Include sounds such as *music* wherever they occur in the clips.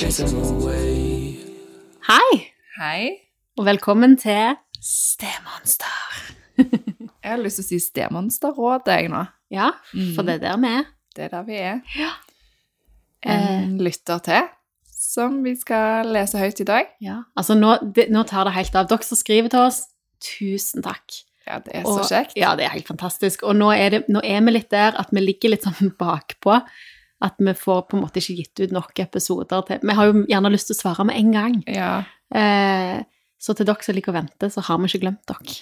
Hei, Hei. og velkommen til Stemonster. *laughs* Jeg har lyst til å si Stemonsterrådet, jeg nå. Ja, for det er der vi er. Det er der vi er. Ja. En lytter til, som vi skal lese høyt i dag. Ja, altså nå, det, nå tar det helt av. Dere som skriver til oss, tusen takk. Ja, det er Og- så kjekt. Ja, det er helt fantastisk. Og nå er, det, nå er vi litt der at vi ligger litt sånn bakpå. At vi får på en måte ikke gitt ut nok episoder til Vi har jo gjerne lyst til å svare med en gang. Ja. Eh, så til dere som liker å vente, så har vi ikke glemt dere.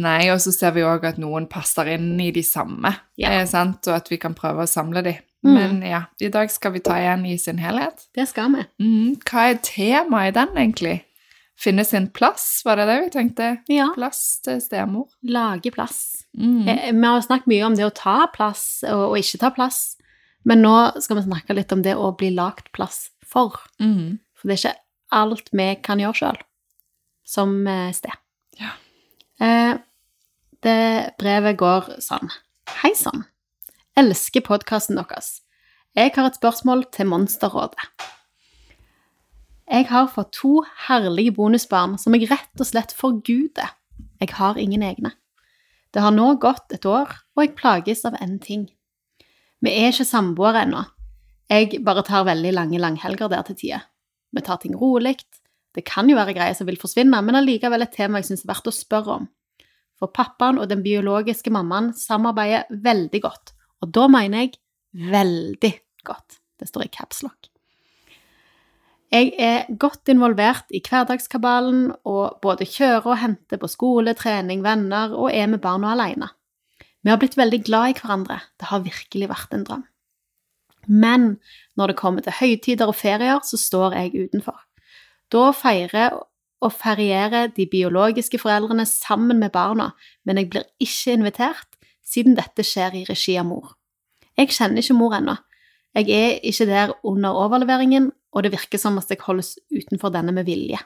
Nei, og så ser vi òg at noen passer inn i de samme, Ja. eh, sant? og at vi kan prøve å samle de. Mm. Men ja, i dag skal vi ta igjen i sin helhet. Det skal vi. Mm. Hva er temaet i den, egentlig? Finne sin plass, var det det vi tenkte? Ja. Plass til stemor. Lage plass. Mm. Eh, Vi har snakket mye om det å ta plass og, og ikke ta plass, men nå skal vi snakke litt om det å bli lagt plass for. Mm. For det er ikke alt vi kan gjøre sjøl som eh, sted. Ja. Eh, det brevet går sånn. Hei sann. Elsker podkasten deres. Jeg har et spørsmål til Monsterrådet. Jeg har fått to herlige bonusbarn som jeg rett og slett forguder. Jeg har ingen egne. Det har nå gått et år, og jeg plages av én ting. Vi er ikke samboere ennå. Jeg bare tar veldig lange langhelger der til tider. Vi tar ting rolig. Det kan jo være greier som vil forsvinne, men allikevel et tema jeg syns er verdt å spørre om. For pappaen og den biologiske mammaen samarbeider veldig godt, og da mener jeg veldig godt. Det står i capslock. Jeg er godt involvert i hverdagskabalen og både kjører og henter på skole, trening, venner og er med barna alene. Vi har blitt veldig glad i hverandre. Det har virkelig vært en drøm. Men når det kommer til høytider og ferier, så står jeg utenfor. Da feirer og ferierer de biologiske foreldrene sammen med barna, men jeg blir ikke invitert, siden dette skjer i regi av mor. Jeg kjenner ikke mor ennå. Jeg er ikke der under overleveringen, og det virker som at jeg holdes utenfor denne med vilje.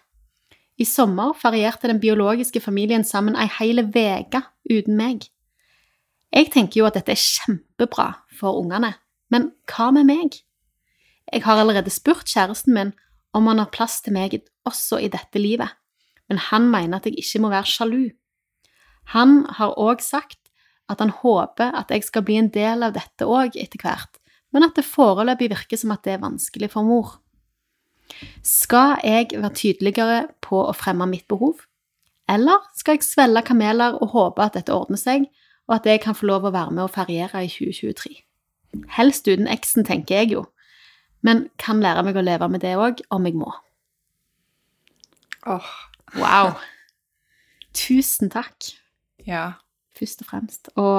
I sommer ferierte den biologiske familien sammen ei hel uke uten meg. Jeg tenker jo at dette er kjempebra for ungene, men hva med meg? Jeg har allerede spurt kjæresten min om han har plass til meg også i dette livet, men han mener at jeg ikke må være sjalu. Han har òg sagt at han håper at jeg skal bli en del av dette òg etter hvert, men at det foreløpig virker som at det er vanskelig for mor. Skal jeg være tydeligere på å fremme mitt behov, eller skal jeg svelge kameler og håpe at dette ordner seg, og at jeg kan få lov å være med og feriere i 2023? Helst uten eksen, tenker jeg jo, men kan lære meg å leve med det òg, om jeg må. Åh, Wow! *laughs* Tusen takk, ja. først og fremst. Og,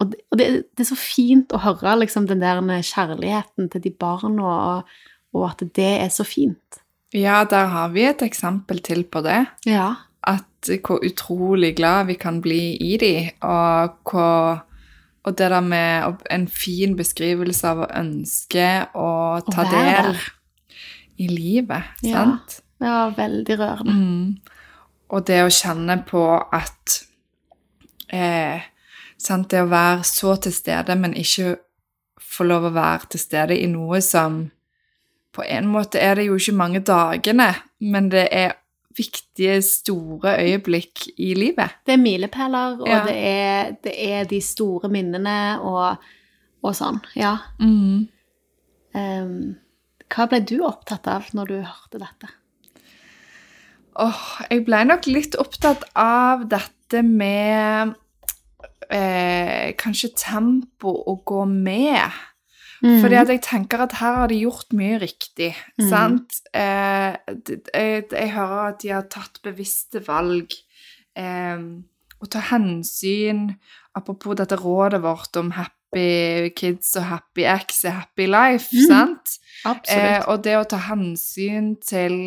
og, det, og det, det er så fint å høre liksom, den der kjærligheten til de barna, og, og at det er så fint. Ja, der har vi et eksempel til på det. Ja. Hvor utrolig glad vi kan bli i de, og hvor og det der med en fin beskrivelse av å ønske å ta del der. i livet, Ja. sant? ja, veldig rørende. Mm. Og det å kjenne på at eh, sant, Det å være så til stede, men ikke få lov å være til stede i noe som På en måte er det jo ikke mange dagene, men det er viktige, store øyeblikk i livet. Det er milepæler, og Ja. det, er, det er de store minnene og, og sånn. Ja. Mm. Um, hva ble du opptatt av når du hørte dette? Åh, jeg ble nok litt opptatt av dette med eh, kanskje tempo å gå med. Fordi at jeg tenker at her har de gjort mye riktig, mm. sant? Eh, jeg, jeg hører at de har tatt bevisste valg. Eh, å ta hensyn, apropos dette rådet vårt om happy kids og happy ex er happy life, mm. sant? Eh, Absolutt. og det å ta hensyn til,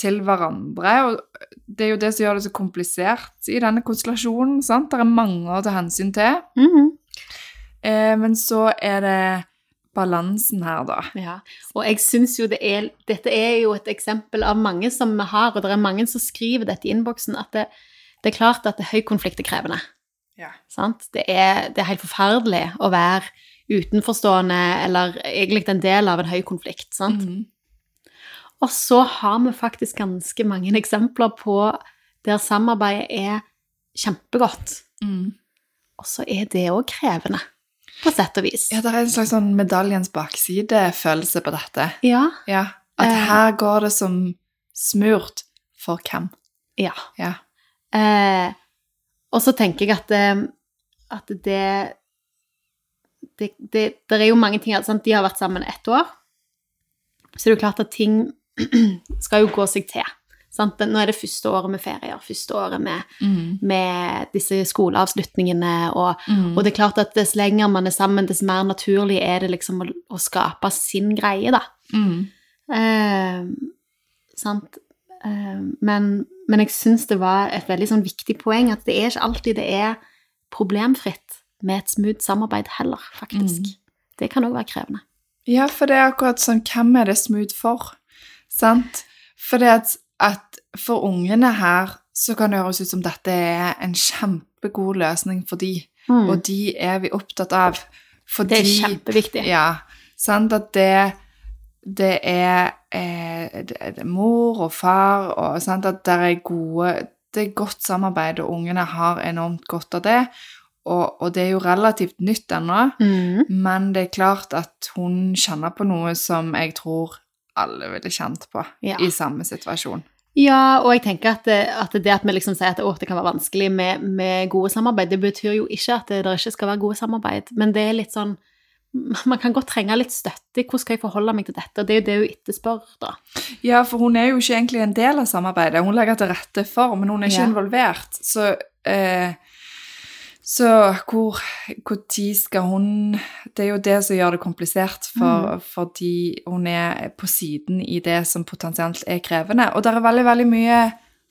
til hverandre, og det er jo det som gjør det så komplisert i denne konstellasjonen, sant? Det er mange å ta hensyn til. Mhm. Eh, men så er det balansen her, da. Ja, og jeg synes jo det er Dette er jo et eksempel av mange som vi har, og det er mange som skriver dette i innboksen, at det, det er klart at det er høy konflikt er krevende. Ja. Sant? Det, er, det er helt forferdelig å være utenforstående, eller egentlig en del av en høy konflikt. Sant? Mhm. Og så har vi faktisk ganske mange eksempler på der samarbeidet er kjempegodt. Mm. Og så er det òg krevende, på sett og vis. Ja, det er en slags sånn medaljens bakside-følelse på dette. Ja. Ja, At Eh. her går det som smurt for hvem. ja. Ja. Eh, og så tenker jeg at, eh, at det, det, det Det er jo mange ting altså? De har vært sammen ett år. Så det er jo klart at ting *clears throat* skal jo gå seg til. Sant? Nå er det første året med ferier, første året med, Mm. med disse skoleavslutningene. Og, Mm. og det er klart at dess lenger man er sammen, dess mer naturlig er det liksom å, å skape sin greie, da. Mm. Eh, sant? Eh, men, men jeg syns det var et veldig sånn viktig poeng at det er ikke alltid det er problemfritt med et smooth samarbeid heller, faktisk. Mm. Det kan òg være krevende. Ja, for det er akkurat sånn Hvem er det smooth for? Sant? For det at, at for ungene her så kan det høres ut som dette er en kjempegod løsning for de, Mm. og de er vi opptatt av. Fordi det er kjempeviktig. Ja, sant at det det er, eh, det er mor og far, og sant at det er gode Det er godt samarbeid, og ungene har enormt godt av det. Og, og det er jo relativt nytt ennå, Mm. men det er klart at hun kjenner på noe som jeg tror alle ville kjent på Ja. i samme situasjon. Ja, og jeg tenker at det at det at vi liksom sier at å, det kan være vanskelig med, med gode samarbeid, det betyr jo ikke at det, det ikke skal være gode samarbeid, men det er litt sånn Man kan godt trenge litt støtte hvordan skal jeg forholde meg til dette, det er jo det hun etterspør, da. Ja, for hun er jo ikke egentlig en del av samarbeidet. Hun legger til rette for, men hun er ikke Ja. involvert. Så, eh, så hvor, tid skal hun Det er jo det som gjør det komplisert, for, fordi hun er på siden i det som potensielt er krevende. Og det er veldig, veldig mye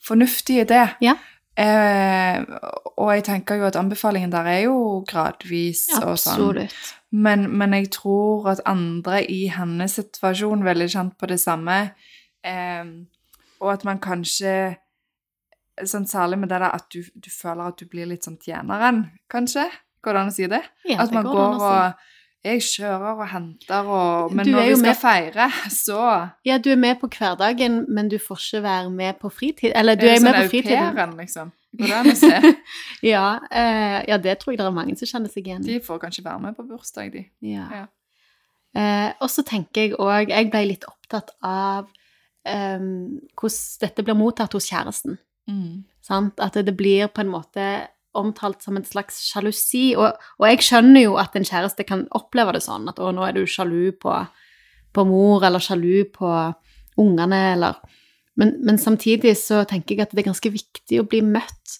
fornuftig i det. Ja. Eh, og jeg tenker jo at anbefalingen der er jo gradvis og sånn. Absolutt. Men, men jeg tror at andre i hennes situasjon ville kjent på det samme. Eh, og at man kanskje sånn Særlig med det der at du, du føler at du blir litt sånn tjeneren, kanskje? Går det an å si det? Ja, at man det går, går og Jeg kjører og henter og Men når vi skal med- feire, så Ja, du er med på hverdagen, men du får ikke være med på fritid. Eller du er er, med sånn på fritiden. pairen, liksom. Går det an å se? *laughs* Ja, uh, ja, det tror jeg det er mange som kjenner seg igjen i. De får kanskje være med på bursdag, de. Ja. Ja. Uh, og så tenker jeg òg Jeg ble litt opptatt av um, hvordan dette blir mottatt hos kjæresten. Mm. Sant? At det blir på en måte omtalt som en slags sjalusi. Og, og jeg skjønner jo at en kjæreste kan oppleve det sånn, at å, nå er du sjalu på, på mor, eller sjalu på ungene, eller men, men samtidig så tenker jeg at det er ganske viktig å bli møtt.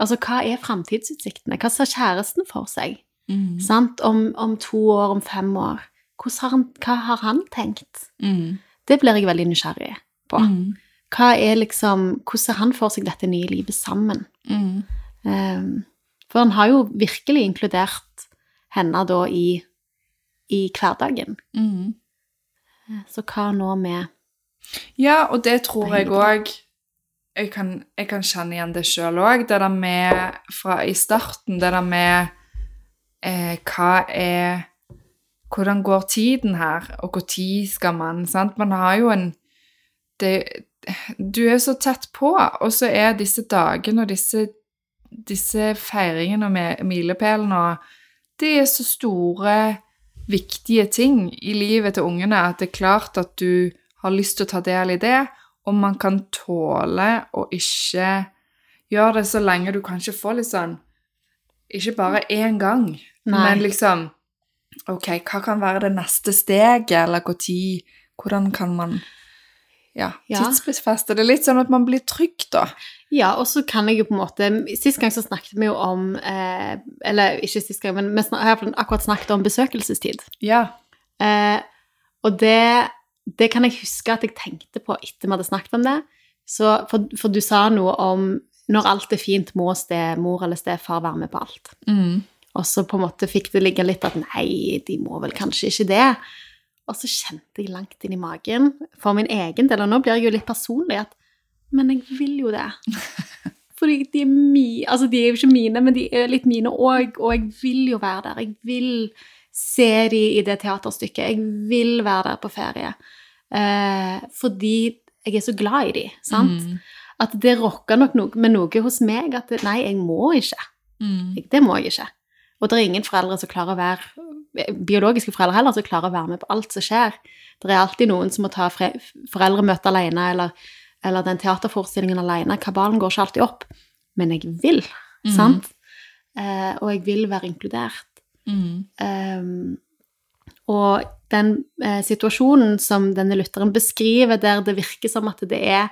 Altså, hva er framtidsutsiktene? Hva ser kjæresten for seg? Mm. Sant? Om, om to år, om fem år. Har han, hva har han tenkt? Mm. Det blir jeg veldig nysgjerrig på. Mm. Hva er liksom, hvordan han for seg dette nye livet sammen? Mm. Um, for han har jo virkelig inkludert henne da i, i hverdagen. Mm. Så hva nå med Ja, og det tror jeg òg jeg, kan- jeg kan kjenne igjen det sjøl òg. Det der med fra i starten, det der med eh, Hva er Hvordan går tiden her, og når skal man sant? Man har jo en det, Du er så tett på, og så er disse dagene og disse, disse feiringene med milepælene og Det er så store, viktige ting i livet til ungene at det er klart at du har lyst til å ta del i det, og man kan tåle å ikke gjøre det så lenge du kanskje får litt sånn Ikke bare én gang, Nei. men liksom Ok, hva kan være det neste steget, eller når? Hvordan kan man ja, Ja. tidsbefeste det litt, sånn at man blir trygg, da? Ja, og så kan jeg jo på en måte Sist gang så snakket vi jo om eh, Eller ikke sist gang, men vi har akkurat snakket om besøkelsestid. Ja. Eh, og det, det kan jeg huske at jeg tenkte på etter vi hadde snakket om det. Så, for, for du sa noe om når alt er fint, må stemor eller stefar være med på alt. Mm. Og så på en måte fikk det ligge litt at nei, de må vel kanskje ikke det. Og så kjente jeg langt inn i magen for min egen del, og nå blir jeg jo litt personlig, at men jeg vil jo det. *laughs* Fordi de er, mi, altså de er jo ikke mine, men de er litt mine òg, og jeg vil jo være der. Jeg vil se de i det teaterstykket. Jeg vil være der på ferie. Eh, fordi jeg er så glad i de, sant? Mm. At det rokker nok noe, med noe hos meg at nei, jeg må ikke. Mm. Det må jeg ikke. Og det er ingen foreldre som klarer å være biologiske foreldre heller som klarer å være med på alt som skjer. Det er alltid noen som må ta foreldremøte alene, eller, eller den teaterforestillingen alene. Kabalen går ikke alltid opp. Men jeg vil, Mm. sant? Eh, og jeg vil være inkludert. Mm. Um, og den eh, situasjonen som denne lytteren beskriver, der det virker som at det er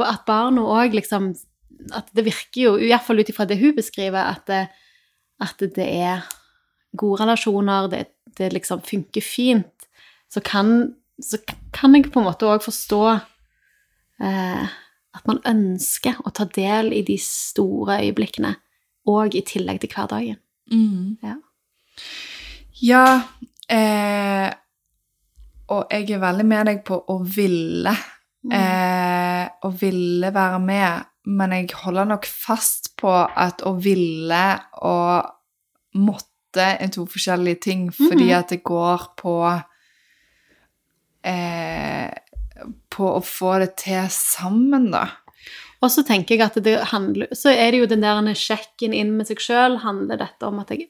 At barna òg liksom At det virker jo, iallfall ut ifra det hun beskriver, at det, at det er gode relasjoner, det, det liksom funker fint, så kan, så kan jeg på en måte òg forstå eh, at man ønsker å ta del i de store øyeblikkene, og i tillegg til hverdagen. Mm. Ja. Ja, eh, og jeg er veldig med deg på å ville. Mm. Eh, å ville være med, men jeg holder nok fast på at å ville og måtte er to forskjellige ting, fordi Mhm. at det går på eh, På å få det til sammen, da. Og så tenker jeg at det handler Så er det jo den der sjekken inn med seg sjøl. Handler dette om at jeg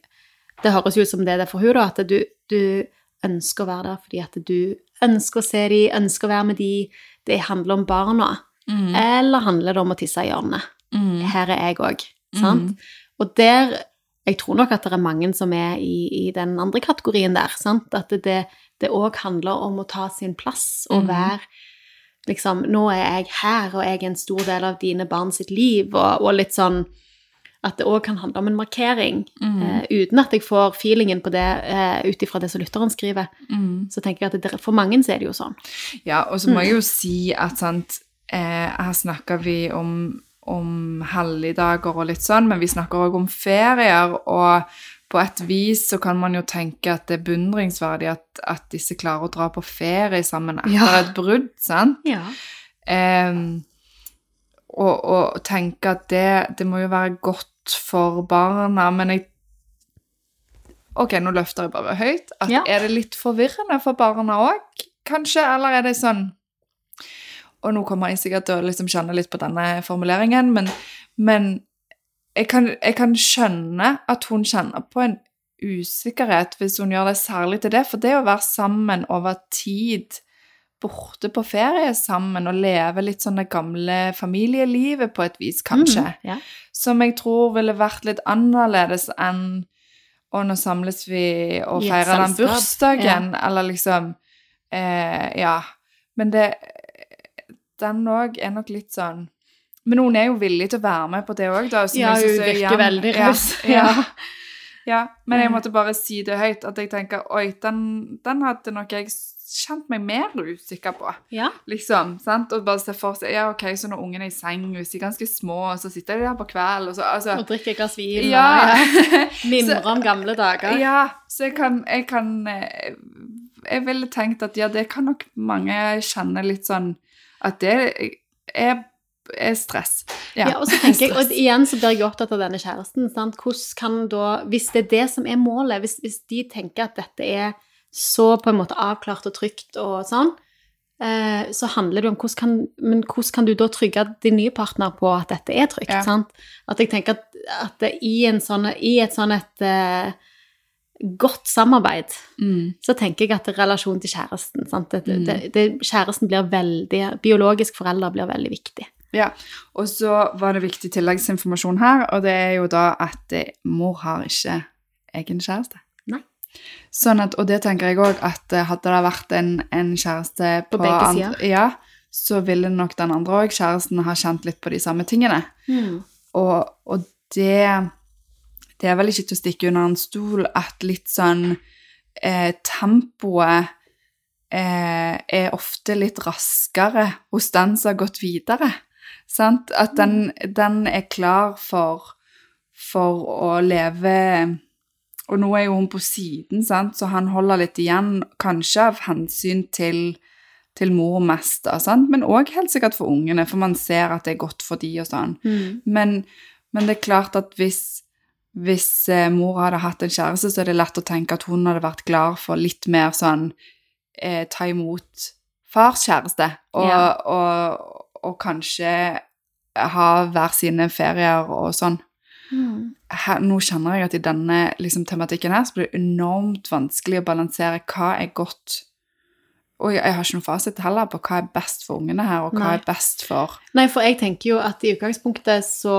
Det høres jo ut som det er det for hun da, at du, du ønsker å være der fordi at du ønsker å se dem, ønsker å være med dem. Det handler om barna. Mm. Eller handler det om å tisse i hjørnet? Mm. Her er jeg òg, sant? Og der Jeg tror nok at det er mange som er i, i den andre kategorien der, sant? At det òg handler om å ta sin plass og Mhm. være liksom Nå er jeg her, og jeg er en stor del av dine barn sitt liv, og, og litt sånn At det òg kan handle om en markering, Mm. eh, uten at jeg får feelingen på det eh, ut ifra det som lytteren skriver. Mm. Så tenker jeg at det, for mange så er det jo sånn. Ja, og så må jeg jo si at sant, eh, her snakker vi om, om helligdager og litt sånn, men vi snakker også om ferier, og på et vis så kan man jo tenke at det er beundringsverdig at, at disse klarer å dra på ferie sammen etter Ja. et brudd, sant? Ja. Um, og, og tenke at det, det må jo være godt for barna, men jeg Ok, nå løfter jeg bare høyt. At Ja. Er det litt forvirrende for barna òg, kanskje? Eller er det sånn Og nå kommer jeg sikkert til å liksom kjenne litt på denne formuleringen, men, men jeg, kan, jeg kan skjønne at hun kjenner på en usikkerhet hvis hun gjør det særlig til det, for det å være sammen over tid borte på ferie sammen og leve litt sånn det gamle familielivet på et vis, kanskje. mm, ja. Som jeg tror ville vært litt annerledes enn å nå samles vi og feirer den bursdagen, bursdagen, eller liksom eh, Ja. Men det Den òg er nok litt sånn Men noen er jo villig til å være med på det òg, da. Ja, hun er virker igjen- veldig raus. *laughs* Ja, Ja. ja. Men jeg Mm. måtte bare si det høyt, at jeg tenker Oi, den, den hadde nok jeg kjent meg mer usikker på. ja. Liksom, sant? Og bare se for seg Ja, ok, så når ungene er i seng, hvis de er ganske små, og så sitter de der på kveld, og så altså, Og drikker et glass vin. Ja. og ja. *laughs* mimrer om gamle dager. ja, så jeg kan, jeg kan eh, Jeg ville tenkt at ja, det kan nok mange kjenne litt sånn At det er, er stress. Ja, og så tenker jeg, *laughs* og igjen så blir jeg opptatt av denne kjæresten. Sant? Hvordan kan da, Hvis det er det som er målet, hvis, hvis de tenker at dette er så på en måte avklart og trygt og sånn, eh, så handler det om hvordan kan, men hvordan kan du da trygge din nye partner på at dette er trygt? Ja. sant? At jeg tenker at, at i, en sånn, i et sånn et eh, godt samarbeid, Mm. så tenker jeg at relasjon til kjæresten. Sant? Det, Mm. det, det, kjæresten blir veldig Biologisk forelder blir veldig viktig. Ja, og så var det viktig tilleggsinformasjon her, og det er jo da at eh, mor har ikke egen kjæreste. Nei. Sånn at, og det tenker jeg òg, at eh, hadde det vært en, en kjæreste På begge andre- sider. Ja, så ville nok den andre òg, kjæresten, ha kjent litt på de samme tingene. Og, og det Det er vel ikke til å stikke under en stol at litt sånn eh, Tempoet eh, er ofte litt raskere hos den som har gått videre. Sant? At den, den er klar for, for å leve Og nå er jo hun på siden, sant? så han holder litt igjen, kanskje av hensyn til til mor mest, men òg helt sikkert for ungene, for man ser at det er godt for de og sånn. Mm. Men, men det er klart at hvis, hvis eh, mor hadde hatt en kjæreste, så er det lett å tenke at hun hadde vært glad for litt mer sånn eh, ta imot fars kjæreste, og, Ja. og, og kanskje ha hver sine ferier og sånn. Mm. Her, nå kjenner jeg at i denne liksom, tematikken her så blir det enormt vanskelig å balansere hva er godt Og jeg, jeg har ikke noen fasit heller på hva er best for ungene her, og hva Nei. er best for Nei, for jeg tenker jo at i utgangspunktet så,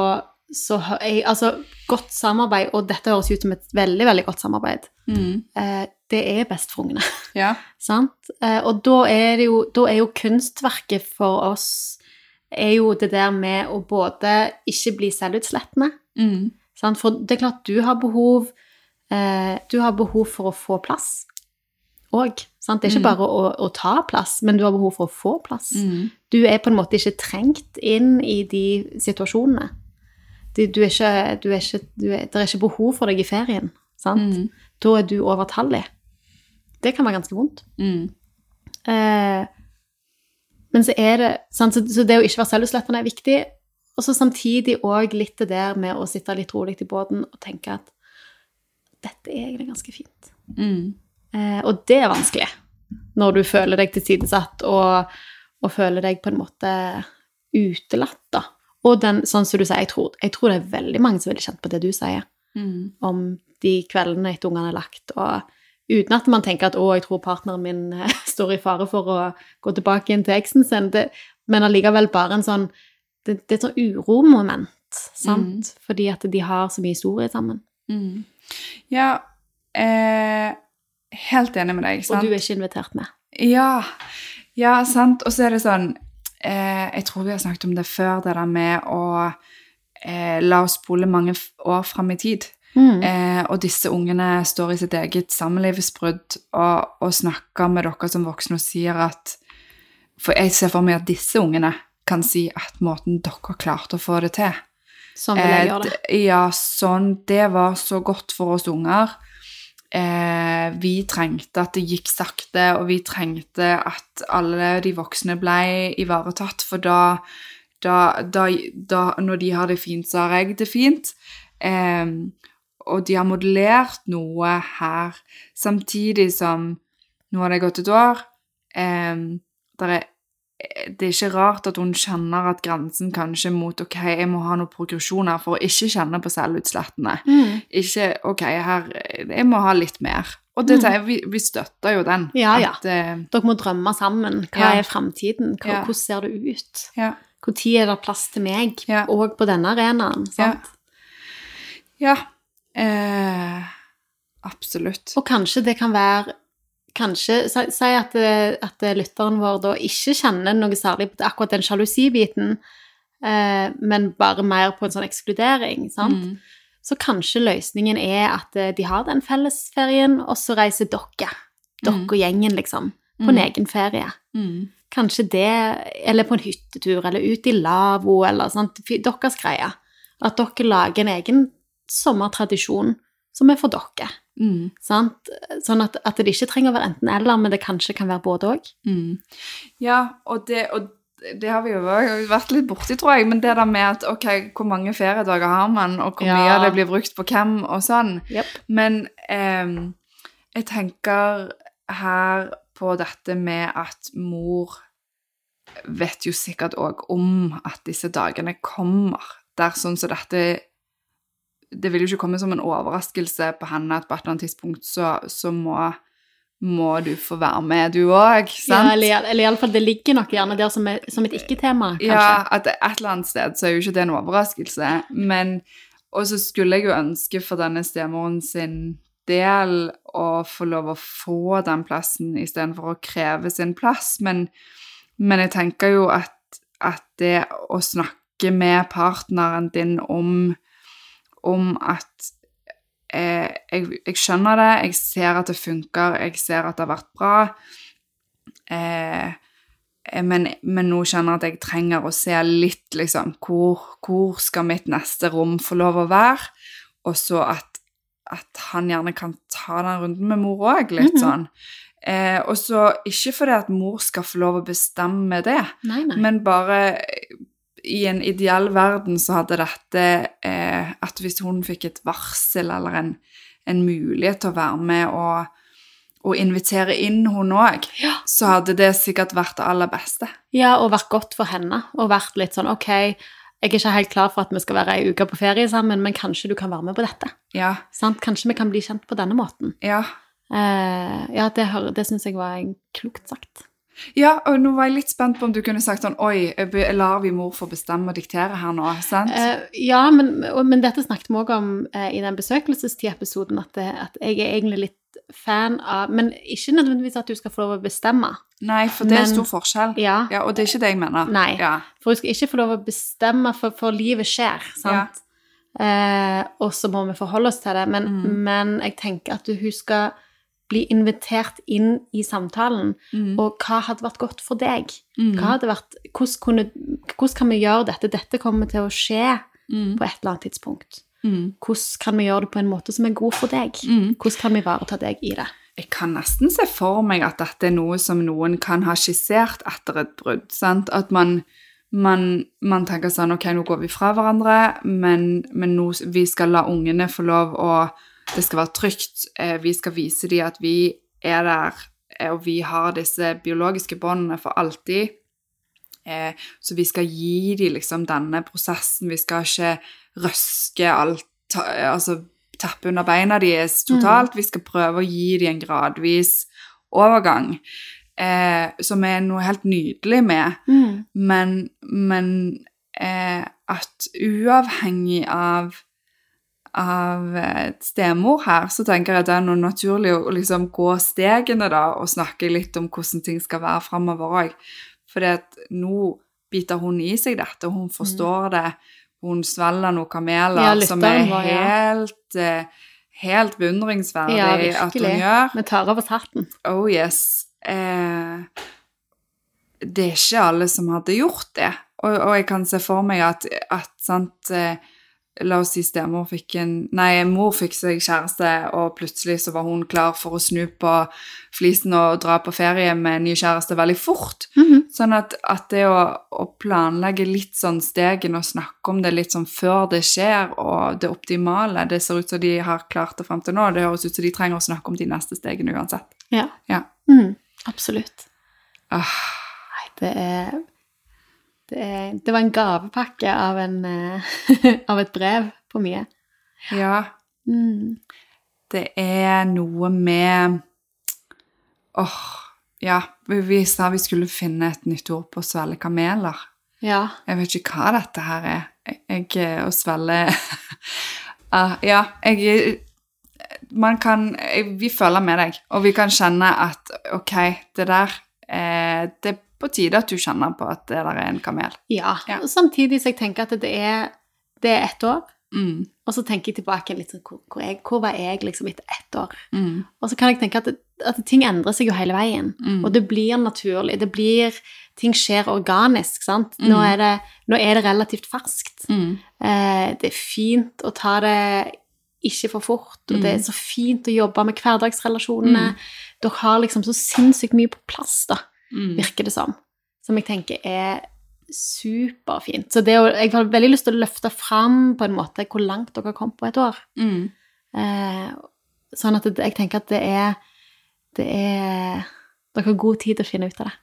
så har jeg, Altså, godt samarbeid, og dette høres ut som et veldig, veldig godt samarbeid, eh, det er best for ungene. *laughs* Ja. Sant? Eh, og da er det jo, da er jo kunstverket for oss er jo det der med å både ikke bli selvutslettende Mm. sant? For det er klart du har behov eh, Du har behov for å få plass òg. Det er ikke Mm. bare å, å ta plass, men du har behov for å få plass. Mm. Du er på en måte ikke trengt inn i de situasjonene. Du, du er ikke, du er ikke, du er, det er ikke behov for deg i ferien. Sant? Mm. Da er du overtallig. Det kan være ganske vondt. Mm. Eh, men så er det sant? Så, så det å ikke være selvutslettende er viktig. Og så samtidig òg litt det der med å sitte litt rolig i båten og tenke at dette er egentlig ganske fint. Mm. Eh, og det er vanskelig når du føler deg tilsidesatt og, og føler deg på en måte utelatt, da. Og den, sånn som du sier, jeg tror, jeg tror det er veldig mange som ville kjent på det du sier, Mm. om de kveldene etter ungene er lagt, og uten at man tenker at 'å, jeg tror partneren min eh, *laughs* står i fare for å gå tilbake inn til eksen sin', det, men allikevel bare en sånn Det, det er et sånn uromoment, sant? Fordi at de har så mye historie sammen. Mm. Ja, eh, helt enig med deg. sant? Og du er ikke invitert med. Ja, ja, sant. Og så er det sånn eh, Jeg tror vi har snakket om det før, det der med å eh, la oss spole mange år fram i tid. Mm. Eh, og disse ungene står i sitt eget samlivsbrudd og, og snakker med dere som voksne og sier at For jeg ser for meg at disse ungene kan si at måten dere klarte å få det til Sånn vil jeg Eh, gjøre det. Ja, sånn. Det var så godt for oss unger. Eh, vi trengte at det gikk sakte, og vi trengte at alle de voksne ble ivaretatt, for da, da, da, da Når de har det fint, så har jeg det fint. Eh, og de har modellert noe her, samtidig som Nå har det gått et år. Eh, der er det er ikke rart at hun kjenner at grensen kanskje mot ok, jeg må ha noen progresjoner for å ikke kjenne på selvutslettene. Mm. Ikke ok, her, jeg må ha litt mer. Og det, Mm. vi, vi støtter jo den. Ja. At, ja. Dere må drømme sammen. Hva Ja. er framtiden? Hva, Ja. Hvordan ser det ut? ja. Når er det plass til meg? Og på denne arenaen. Sant? ja. Eh, absolutt. Og kanskje det kan være Kanskje, Si at, eh, at lytteren vår da ikke kjenner noe særlig på akkurat den sjalusibiten, eh, men bare mer på en sånn ekskludering. sant? Mm. Så kanskje løsningen er at eh, de har den fellesferien, og så reiser dere, dere Mm. og gjengen, liksom, på en Mm. egen ferie. Mm. Kanskje det, eller på en hyttetur, eller ut i lavvo, eller sånt, deres greie. At dere lager en egen sommertradisjon som er for dere. Mm. Sant? Sånn at, at det ikke trenger å være enten-eller, men det kanskje kan være både òg. Mm. Ja, og det, og det har vi jo vært litt borti, tror jeg, men det der med at ok, hvor mange feriedager har man, og hvor Ja. mye av det blir brukt på hvem, og sånn. Yep. Men eh, jeg tenker her på dette med at mor vet jo sikkert òg om at disse dagene kommer. Dersom så dette Det vil jo ikke komme som en overraskelse på henne at på et eller annet tidspunkt så, så må, må du få være med, du òg. Ja, eller, eller iallfall det ligger nok gjerne der som, er, som et ikke-tema, kanskje. Ja, at et eller annet sted så er jo ikke det en overraskelse, men Og så skulle jeg jo ønske for denne stemoren sin del å få lov å få den plassen istedenfor å kreve sin plass, men, men jeg tenker jo at, at det å snakke med partneren din om, om at eh, jeg, jeg skjønner det, jeg ser at det funker, jeg ser at det har vært bra. Eh, men, men nå kjenner jeg at jeg trenger å se litt, liksom, hvor, hvor skal mitt neste rom få lov å være? Og så at, at han gjerne kan ta den runden med mor òg, litt Mhm. sånn. Eh, og så ikke fordi at mor skal få lov å bestemme det, Nei, nei. men bare i en ideell verden så hadde dette eh, At hvis hun fikk et varsel eller en, en mulighet til å være med og, og invitere inn hun òg, Ja. så hadde det sikkert vært det aller beste. Ja, og vært godt for henne. Og vært litt sånn OK, jeg er ikke helt klar for at vi skal være ei uke på ferie sammen, men kanskje du kan være med på dette. Ja, Sant? Kanskje vi kan bli kjent på denne måten. ja. Eh, ja, det, det syns jeg var klokt sagt. Ja, og nå var jeg litt spent på om du kunne sagt sånn Oi, lar vi mor få bestemme og diktere her nå? sant? Uh, ja, men, men dette snakket vi også om uh, i den besøkelsestid-episoden, at, at jeg er egentlig litt fan av Men ikke nødvendigvis at du skal få lov å bestemme. Nei, for det er stor forskjell. Ja, Ja, og det er ikke det jeg mener. Nei. Ja. For hun skal ikke få lov å bestemme, for, for livet skjer, sant? Eh, og så må vi forholde oss til det. Men, Mm. men jeg tenker at hun skal bli invitert inn i samtalen. Mm. Og hva hadde vært godt for deg? Mm. Hva hadde vært, hvordan, kunne, hvordan kan vi gjøre dette? Dette kommer til å skje Mm. på et eller annet tidspunkt. Mm. Hvordan kan vi gjøre det på en måte som er god for deg? Mm. Hvordan kan vi ivareta deg i det? Jeg kan nesten se for meg at dette er noe som noen kan ha skissert etter et brudd. Sant? At man, man, man tenker sånn Ok, nå går vi fra hverandre, men, men nå, vi skal la ungene få lov å Det skal være trygt. Eh, vi skal vise dem at vi er der, eh, og vi har disse biologiske båndene for alltid. Eh, så vi skal gi dem liksom denne prosessen. Vi skal ikke røske alt Altså tappe under beina deres totalt. Vi skal prøve å gi dem en gradvis overgang. Eh, som er noe helt nydelig med. Men, men eh, at uavhengig av av stemor her, så tenker jeg at det er noe naturlig å liksom gå stegene da, og snakke litt om hvordan ting skal være framover òg. For nå biter hun i seg dette, hun forstår det. Hun svelger noen kameler Ja, som er var, ja. helt, eh, helt beundringsverdig Ja, at hun gjør. Vi tar av oss hatten. Oh yes. Eh, det er ikke alle som hadde gjort det. Og, og jeg kan se for meg at, at sant, eh, La oss si stemor fikk en Nei, mor fikk seg kjæreste, og plutselig så var hun klar for å snu på flisen og dra på ferie med en ny kjæreste veldig fort. Sånn at, at det å, å planlegge litt sånn stegen og snakke om det litt sånn før det skjer, og det optimale Det ser ut som de har klart det frem til nå. Det høres ut som de trenger å snakke om de neste stegene uansett. Ja. Ja. Mm, absolutt. Ah, Nei, det er det, er, det var en gavepakke av, en, eh, *laughs* av et brev på mye. ja, Mm. det er noe med Åh, ja. Vi, sa vi skulle finne et nytt ord på å svelge kameler. Ja. Jeg vet ikke hva dette her er. Jeg, jeg Å svelge uh, *laughs* Ja, jeg Man kan Vi føler med deg, og vi kan kjenne at ok, det der eh, Det på tide at du kjenner på at det der er en kamel. ja. Ja. Og Samtidig så jeg tenker at det er, det er ett år, Mm, og så tenker jeg tilbake litt sånn, hvor, hvor, jeg, hvor var jeg liksom etter ett år? mm, Og så kan jeg tenke at, at ting endrer seg jo hele veien. mm. Og det blir naturlig. Det blir Ting skjer organisk, sant? Nå Mm. er det, nå er det relativt ferskt. Mm, Eh, det er fint å ta det ikke for fort, og det er Mm. så fint å jobbe med hverdagsrelasjonene. Dere har liksom så sinnssykt mye på plass, da, mm. virker det som. Som jeg tenker er superfint. Så det jeg har veldig lyst til å løfte fram på en måte hvor langt dere har kommet på et år. Mm. Eh, sånn at det, jeg tenker at det er Det er Dere har god tid til å finne ut av det.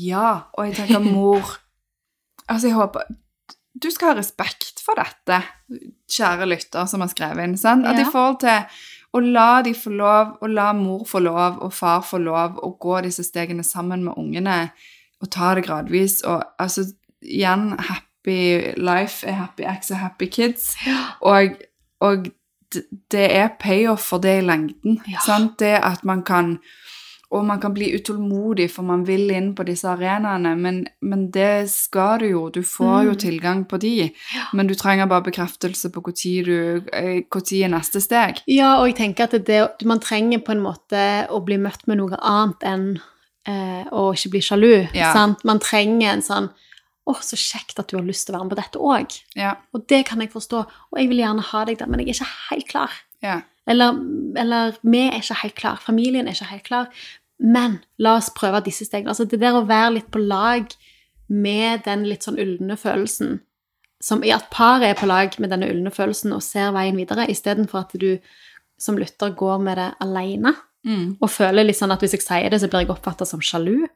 Ja, og jeg tenker mor Altså, jeg håper Du skal ha respekt for dette, kjære lytter som har skrevet inn. sant? At i forhold til å la de få lov, og la mor få lov, og far få lov, å gå disse stegene sammen med ungene, og ta det gradvis, og altså Igjen, happy life er happy acts og happy kids. Og, og det er payoff for det i lengden. Ja. Sant? Det at man kan Og man kan bli utålmodig, for man vil inn på disse arenaene, men, men det skal du jo. Du får jo Mm. tilgang på de. Men du trenger bare bekreftelse på når eh, er neste steg. Ja, og jeg tenker at det, man trenger på en måte å bli møtt med noe annet enn eh, å ikke bli sjalu. Ja. Sant? Man trenger en sånn Å, så kjekt at du har lyst til å være med på dette òg. Ja. Og det kan jeg forstå. Og jeg vil gjerne ha deg der, men jeg er ikke helt klar. ja. Eller, eller vi er ikke helt klar. Familien er ikke helt klar. Men la oss prøve disse stegene. Altså det der å være litt på lag med den litt sånn ulne følelsen som i at paret er på lag med denne ulne følelsen og ser veien videre, istedenfor at du som lytter går med det alene. Mm. og føler litt sånn at hvis jeg sier det, så blir jeg oppfatta som sjalu.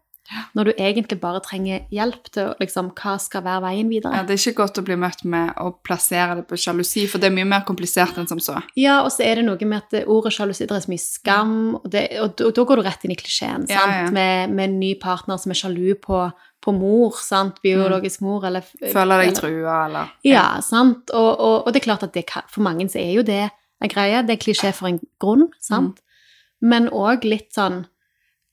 Når du egentlig bare trenger hjelp til liksom, hva skal være veien videre. Ja, det er ikke godt å bli møtt med å plassere det på sjalusi, for det er mye mer komplisert enn som så. Ja, og så er det noe med at ordet sjalusi det er så mye skam, og, det, og, og da går du rett inn i klisjeen, Ja, ja. Med, med en ny partner som er sjalu på, på mor, sant? Biologisk mor, eller Føler deg trua, eller Ja, sant? Og, og, og det er klart at det for mange så er jo det en greie. Det er klisjé for en grunn, sant? Mm. Men òg litt sånn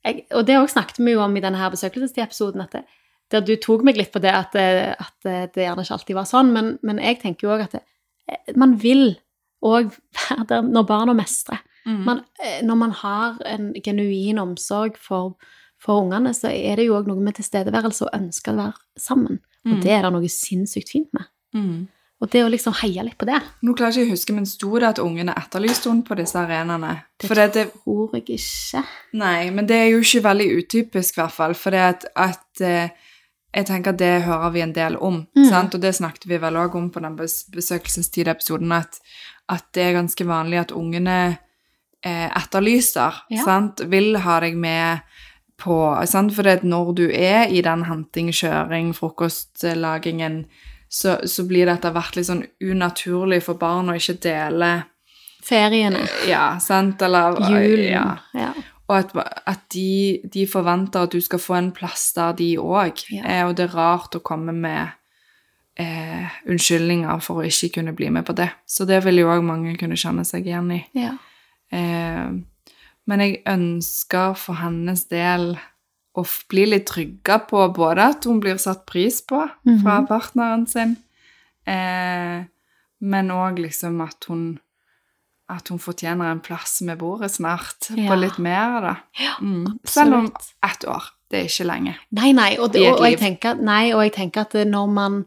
jeg, Og det òg snakket vi jo om i denne her besøkelsestid-episoden, at det, der du tok meg litt på det at, det- at det gjerne ikke alltid var sånn, men, men jeg tenker jo òg at det, man vil òg være der når barna mestrer. Mm. Man, eh, når man har en genuin omsorg for, for ungene, så er det jo òg noe med tilstedeværelse og ønske å være sammen. Og Mm. det er det noe sinnssykt fint med. Mm. Og det å liksom heie litt på det, Nå klarer jeg ikke å huske, men sto det at ungene etterlyste henne på disse arenaene? det For det, tror jeg ikke. nei, men det er jo ikke veldig utypisk, i hvert fall. For det at, at eh, jeg tenker at det hører vi en del om. Mm. Sant? Og det snakket vi vel òg om på den bes besøkelsestid-episoden, at, at det er ganske vanlig at ungene eh, etterlyser, Ja. sant? vil ha deg med på sant? For når du er i den henting, kjøring, frokostlagingen, så, så blir det etter hvert litt sånn unaturlig for barn å ikke dele Feriene, Ja, sant? Eller julen Ja. ja. Og at, at de, de forventer at du skal få en plass der, de òg. Ja. Eh, og det er rart å komme med eh, unnskyldninger for å ikke kunne bli med på det. Så det vil jo òg mange kunne kjenne seg igjen i. ja. Eh, men jeg ønsker for hennes del å bli litt trygga på både at hun blir satt pris på fra Mhm. partneren sin, eh, men òg liksom at hun at hun fortjener en plass med bordet snart, Ja. på litt mer, da. Ja, Mm. Selv om ett år. Det er ikke lenge. Nei, nei, og, det, og, og, jeg tenker, nei, og jeg tenker at når man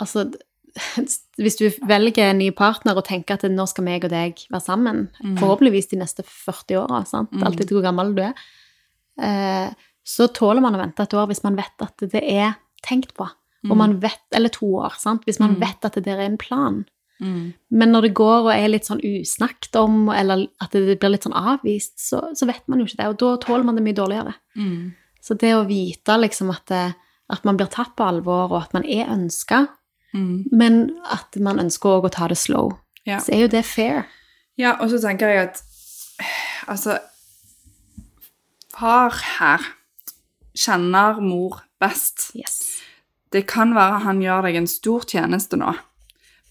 Altså, *laughs* hvis du velger en ny partner og tenker at nå skal meg og deg være sammen, Mm. forhåpentligvis de neste 40 åra, sant, Mm. etter hvor gammel du er, eh, så tåler man å vente et år hvis man vet at det er tenkt på. Og man vet, eller to år, sant, hvis man Mm. vet at det der er en plan. Mm. Men når det går og er litt sånn usnakket om, eller at det blir litt sånn avvist, så, så vet man jo ikke det, og da tåler man det mye dårligere. Mm. Så det å vite liksom at, det, at man blir tatt på alvor, og at man er ønska, Mm. men at man ønsker òg å ta det slow, Ja. så er jo det fair. Ja, og så tenker jeg at altså Far her kjenner mor best. Yes. Det kan være han gjør deg en stor tjeneste nå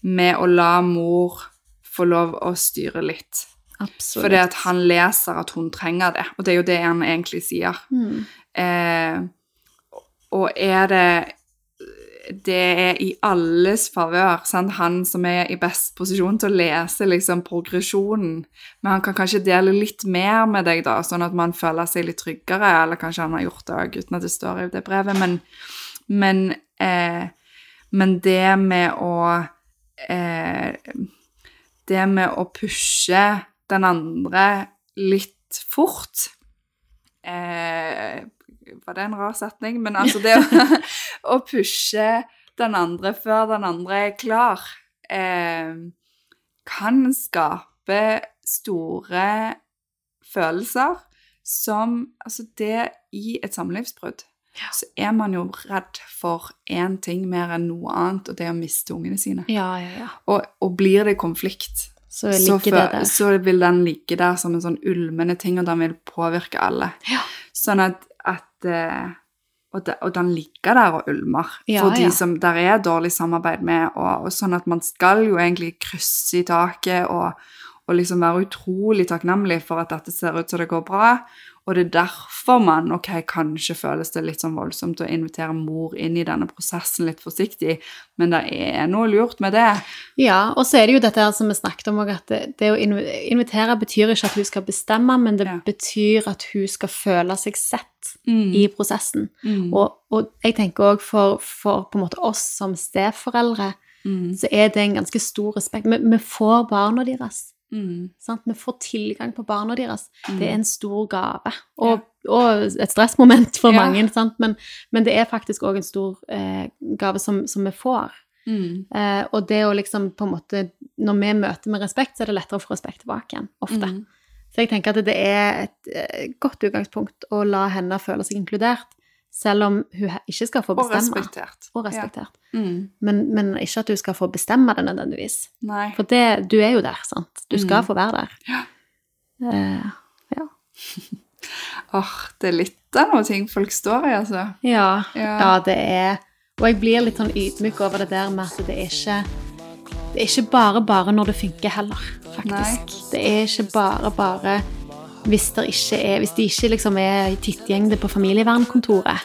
med å la mor få lov å styre litt. Absolutt. Fordi at han leser at hun trenger det, og det er jo det han egentlig sier. Mm. Eh, og er det Det er i alles favør. Han som er i best posisjon til å lese liksom progresjonen. Men han kan kanskje dele litt mer med deg, da, sånn at man føler seg litt tryggere. Eller kanskje han har gjort det òg, uten at det står i det brevet. Men, men, eh, men det med å eh, Det med å pushe den andre litt fort eh, Var det en rar setning? Men altså det å, *laughs* å pushe den andre før den andre er klar, eh, kan skape store følelser som Altså, det i et samlivsbrudd så er man jo redd for én ting mer enn noe annet, og det er å miste ungene sine. Ja, ja, ja. Og, og blir det konflikt, Så så, for, det så vil den ligge der som en sånn ulmende ting, og den vil påvirke alle. Ja. Sånn at, at eh, og, de, og den ligger der og ulmer Ja, for de som der er dårlig samarbeid med, og, og sånn at man skal jo egentlig krysse i taket og, og liksom være utrolig takknemlig for at dette ser ut som det går bra. Og det er derfor man ok, kanskje føles det litt sånn voldsomt å invitere mor inn i denne prosessen litt forsiktig, men det er noe lurt med det. Ja, og så er det jo dette her som vi snakket om, òg, at det, det å invitere betyr ikke at hun skal bestemme, men det Ja. betyr at hun skal føle seg sett Mm. i prosessen. Mm. Og, og jeg tenker òg for, for på en måte oss som steforeldre, Mm. så er det en ganske stor respekt. Vi, vi får barna deres. Mm. Sant? Vi får tilgang på barna deres. Mm. Det er en stor gave. Og, og et stressmoment for Ja. mange, sant? Men, men det er faktisk òg en stor eh, gave som, som vi får. Mm. Eh, og det å liksom på en måte Når vi møter med respekt, så er det lettere å få respekt tilbake igjen. Ofte. Mm. Så jeg tenker at det er et eh, godt utgangspunkt å la henne føle seg inkludert, selv om hun ikke skal få Og bestemme. respektert. Og respektert. Ja. Mm. Men, men ikke at hun skal få bestemme det nødvendigvis. Nei. For det, du er jo der, sant? Du skal Mm. få være der. Ja. Uh, ja. *laughs* Åh, det er litt av noen ting folk står i, altså. Ja, Ja. ja, det er Og jeg blir litt sånn ydmyk over det der med at det er ikke Det er ikke bare bare når det funker heller, faktisk. Det er ikke bare bare hvis, det ikke er, hvis de ikke liksom er tittgjengde på familievernkontoret,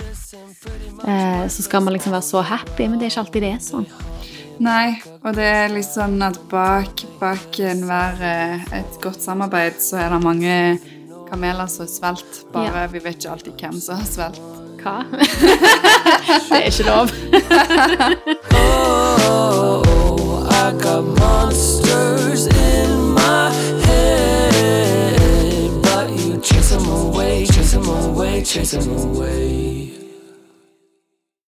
eh, så skal man liksom være så happy, men det er ikke alltid det er sånn. Nei, og det er litt sånn at bak, bak enhver eh, et godt samarbeid så er det mange kameler som har svelt. Bare Ja. vi vet ikke alltid hvem som har svelt. Hva? *laughs* det er ikke lov. *laughs* Oh, I got monsters chase them away.